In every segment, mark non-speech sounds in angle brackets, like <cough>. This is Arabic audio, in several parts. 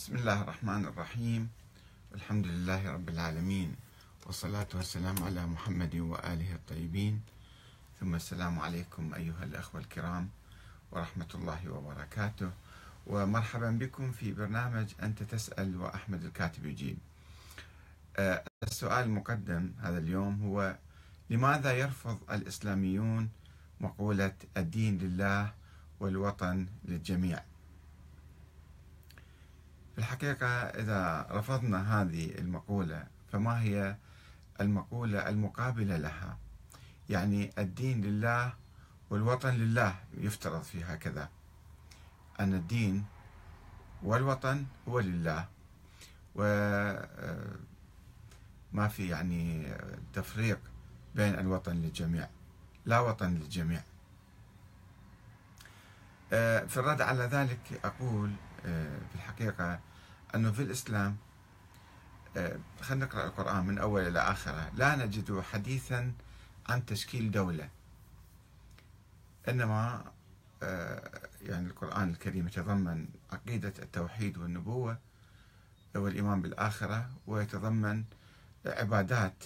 بسم الله الرحمن الرحيم. الحمد لله رب العالمين. والصلاة والسلام على محمد وآله الطيبين. ثم السلام عليكم أيها الأخوة الكرام ورحمة الله وبركاته. ومرحبا بكم في برنامج أنت تسأل وأحمد الكاتب يجيب. آه، السؤال المقدم هذا اليوم هو لماذا يرفض الإسلاميون مقولة الدين لله والوطن للجميع؟ في الحقيقة إذا رفضنا هذه المقولة فما هي المقولة المقابلة لها؟ يعني الدين لله والوطن لله يفترض في هكذا. أن الدين والوطن هو لله. وما آه، في يعني تفريق بين الوطن للجميع. لا وطن للجميع. آه، في الرد على ذلك أقول في الحقيقة أنه في الإسلام آه، خلينا نقرأ القرآن من أول إلى آخره لا نجد حديثا عن تشكيل دولة إنما آه، يعني القرآن الكريم يتضمن عقيدة التوحيد والنبوة والإيمان بالآخرة ويتضمن عبادات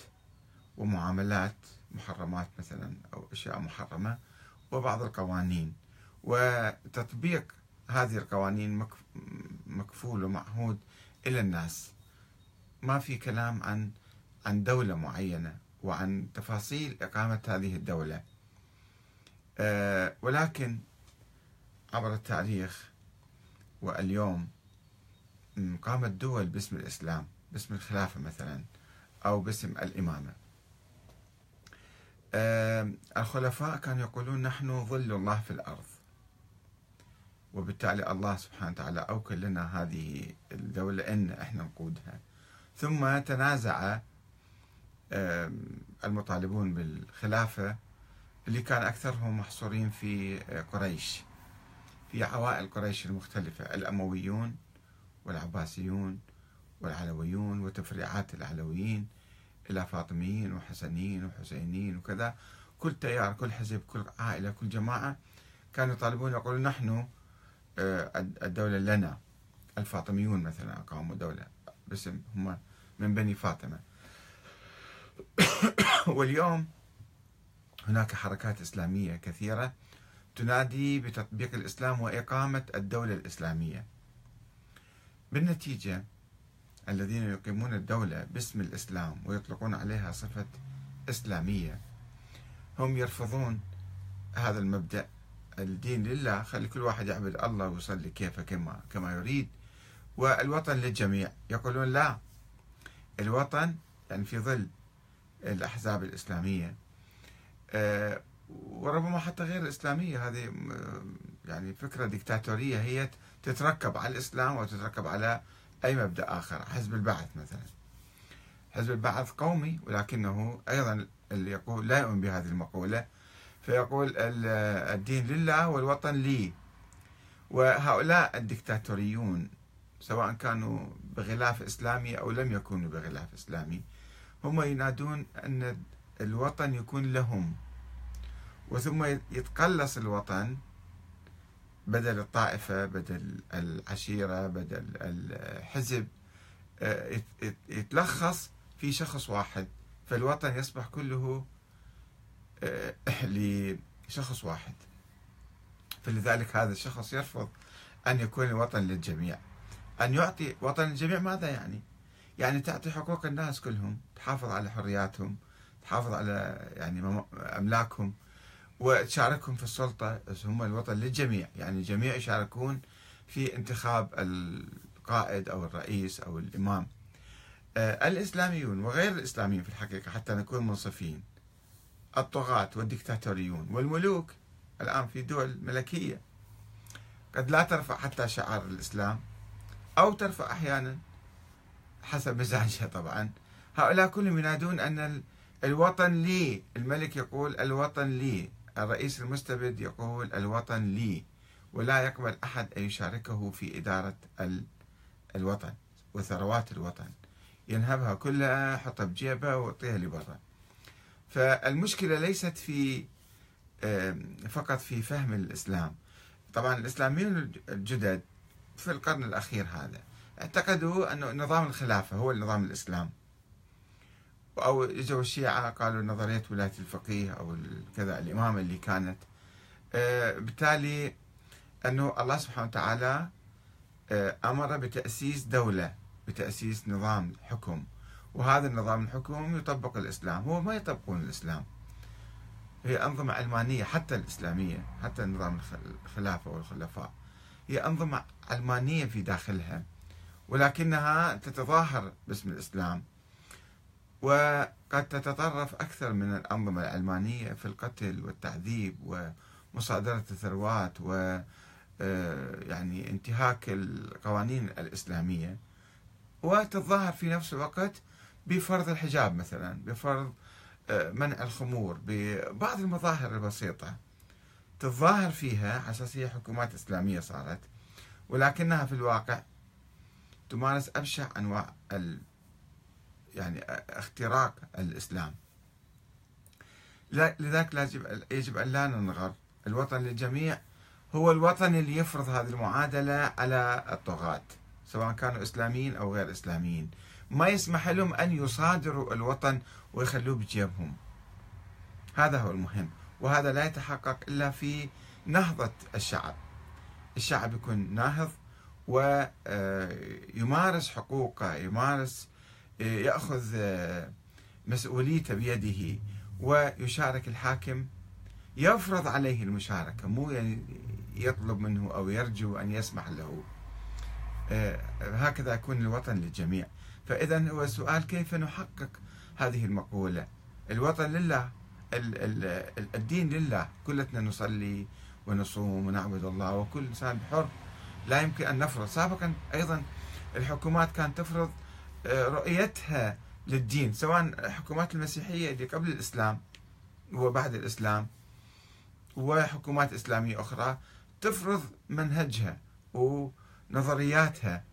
ومعاملات محرمات مثلا أو أشياء محرمة وبعض القوانين. وتطبيق هذه القوانين مكفول ومعهود إلى الناس. ما في كلام عن عن دولة معينة وعن تفاصيل إقامة هذه الدولة. آه، ولكن عبر التاريخ واليوم قامت دول باسم الإسلام باسم الخلافة مثلا أو باسم الإمامة. آه، الخلفاء كانوا يقولون نحن ظل الله في الأرض. وبالتالي الله سبحانه وتعالى أوكل لنا هذه الدولة إن إحنا نقودها. ثم تنازع المطالبون بالخلافة اللي كان أكثرهم محصورين في قريش في عوائل قريش المختلفة الأمويون والعباسيون والعلويون وتفريعات العلويين إلى فاطميين وحسنيين وحسينيين وكذا. كل تيار كل حزب كل عائلة كل جماعة كانوا يطالبون يقولون نحن آه، الدولة لنا. الفاطميون مثلا أقاموا دولة باسم هم من بني فاطمة. <coughs> واليوم هناك حركات إسلامية كثيرة تنادي بتطبيق الإسلام وإقامة الدولة الإسلامية. بالنتيجة الذين يقيمون الدولة باسم الإسلام ويطلقون عليها صفة إسلامية هم يرفضون هذا المبدأ. الدين لله خلي كل واحد يعبد الله ويصلي كيف كما كما يريد. والوطن للجميع. يقولون لا. الوطن يعني في ظل الأحزاب الإسلامية. آه، وربما حتى غير الإسلامية. هذه يعني فكرة ديكتاتورية هي تتركب على الإسلام وتتركب على أي مبدأ آخر. حزب البعث مثلا. حزب البعث قومي ولكنه أيضا اللي يقول لا يؤمن بهذه المقولة. فيقول الدين لله والوطن لي. وهؤلاء الدكتاتوريون سواء كانوا بغلاف إسلامي أو لم يكونوا بغلاف إسلامي هم ينادون أن الوطن يكون لهم. وثم يتقلص الوطن بدل الطائفة بدل العشيرة بدل الحزب آه، يتلخص في شخص واحد. فالوطن يصبح كله <clears throat> لشخص واحد. فلذلك هذا الشخص يرفض أن يكون الوطن للجميع. أن يعطي وطن للجميع ماذا يعني؟ يعني تعطي حقوق الناس كلهم تحافظ على حرياتهم تحافظ على يعني أملاكهم وتشاركهم في السلطة هم الوطن للجميع. يعني الجميع يشاركون في انتخاب القائد أو الرئيس أو الإمام. آه، الإسلاميون وغير الإسلاميين في الحقيقة حتى نكون منصفين. الطغاة والدكتاتوريون والملوك الآن في دول ملكية. قد لا ترفع حتى شعار الإسلام أو ترفع أحيانا حسب مزاجها طبعا. هؤلاء كلهم ينادون أن الوطن لي الملك يقول الوطن لي الرئيس المستبد يقول الوطن لي ولا يقبل أحد أن يشاركه في إدارة الوطن وثروات الوطن. ينهبها كلها حطها بجيبه ويعطيها لبرا. فالمشكلة ليست في فقط في فهم الإسلام. طبعا الإسلاميون الجدد في القرن الأخير هذا. اعتقدوا أنه نظام الخلافة هو النظام الإسلام. أو إجوا الشيعة قالوا نظرية ولاية الفقيه أو كذا الإمامة اللي كانت. آه، بالتالي أنه الله سبحانه وتعالى آه، أمر بتأسيس دولة بتأسيس نظام حكم. وهذا النظام الحكم يطبق الإسلام هو ما يطبقون الإسلام. هي أنظمة علمانية حتى الإسلامية حتى نظام الخلافة والخلفاء هي أنظمة علمانية في داخلها ولكنها تتظاهر باسم الإسلام وقد تتطرف أكثر من الأنظمة العلمانية في القتل والتعذيب ومصادرة الثروات و آه، يعني انتهاك القوانين الإسلامية. وتتظاهر في نفس الوقت بفرض الحجاب مثلا بفرض آه، منع الخمور ببعض المظاهر البسيطة. تتظاهر فيها على أساس هي حكومات إسلامية صارت ولكنها في الواقع تمارس أبشع أنواع ال يعني اختراق الإسلام. لذلك لازم يجب أن لا ننغر. الوطن للجميع هو الوطن اللي يفرض هذه المعادلة على الطغاة سواء كانوا إسلاميين أو غير إسلاميين. ما يسمح لهم أن يصادروا الوطن ويخلوه بجيبهم. هذا هو المهم وهذا لا يتحقق إلا في نهضة الشعب. الشعب يكون ناهض ويمارس حقوقه يمارس يأخذ مسؤوليته بيده ويشارك الحاكم. يفرض عليه المشاركة مو يعني يطلب منه أو يرجو أن يسمح له. هكذا يكون الوطن للجميع. فإذا هو السؤال كيف نحقق هذه المقولة؟ الوطن لله الدين لله. كلتنا نصلي ونصوم ونعبد الله وكل إنسان حر لا يمكن أن نفرض. سابقا أيضا الحكومات كانت تفرض آه، رؤيتها للدين سواء الحكومات المسيحية اللي قبل الإسلام وبعد الإسلام وحكومات إسلامية أخرى تفرض منهجها ونظرياتها.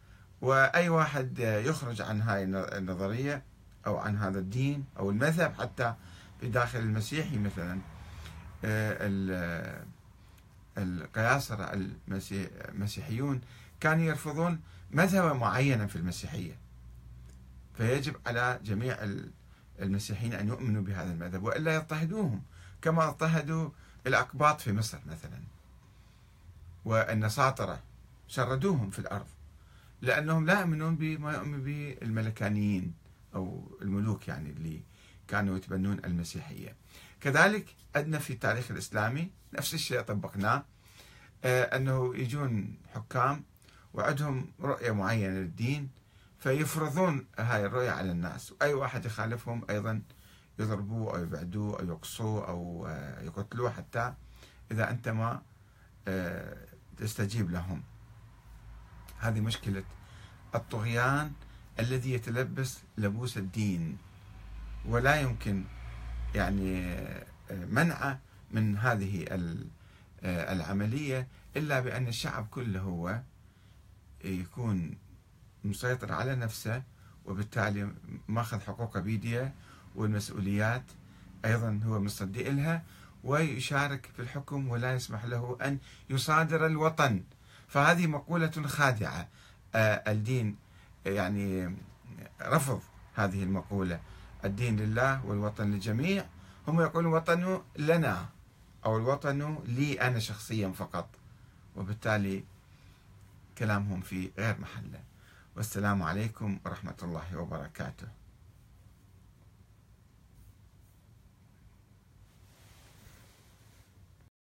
وأي واحد يخرج عن هاي النظرية أو عن هذا الدين أو المذهب حتى في داخل المسيحي مثلا آه، القياصرة المسيحيون كانوا يرفضون مذهبا معينا في المسيحية. فيجب على جميع المسيحيين أن يؤمنوا بهذا المذهب وإلا يضطهدوهم كما اضطهدوا الأقباط في مصر مثلا. والنساطرة شردوهم في الأرض. لأنهم لا يؤمنون بما يؤمن به الملكانيين أو الملوك يعني اللي كانوا يتبنون المسيحية. كذلك عندنا في التاريخ الإسلامي نفس الشيء طبقناه آه، أنه يجون حكام وعندهم رؤية معينة للدين فيفرضون هاي الرؤية على الناس. وأي واحد يخالفهم أيضا يضربوه أو يبعدوه أو يقصوه أو آه، يقتلوه حتى إذا أنت ما آه، تستجيب لهم. هذه مشكلة الطغيان الذي يتلبس لبوس الدين. ولا يمكن يعني منعه من هذه العملية إلا بأن الشعب كله هو يكون مسيطر على نفسه وبالتالي ماخذ حقوقه بيديه والمسؤوليات أيضا هو مصدق لها ويشارك في الحكم ولا يسمح له أن يصادر الوطن. فهذه مقولة خادعة. آه، الدين يعني رفض هذه المقولة. الدين لله والوطن للجميع. هم يقولون الوطن لنا أو الوطن لي أنا شخصيا فقط. وبالتالي كلامهم في غير محله. والسلام عليكم ورحمة الله وبركاته.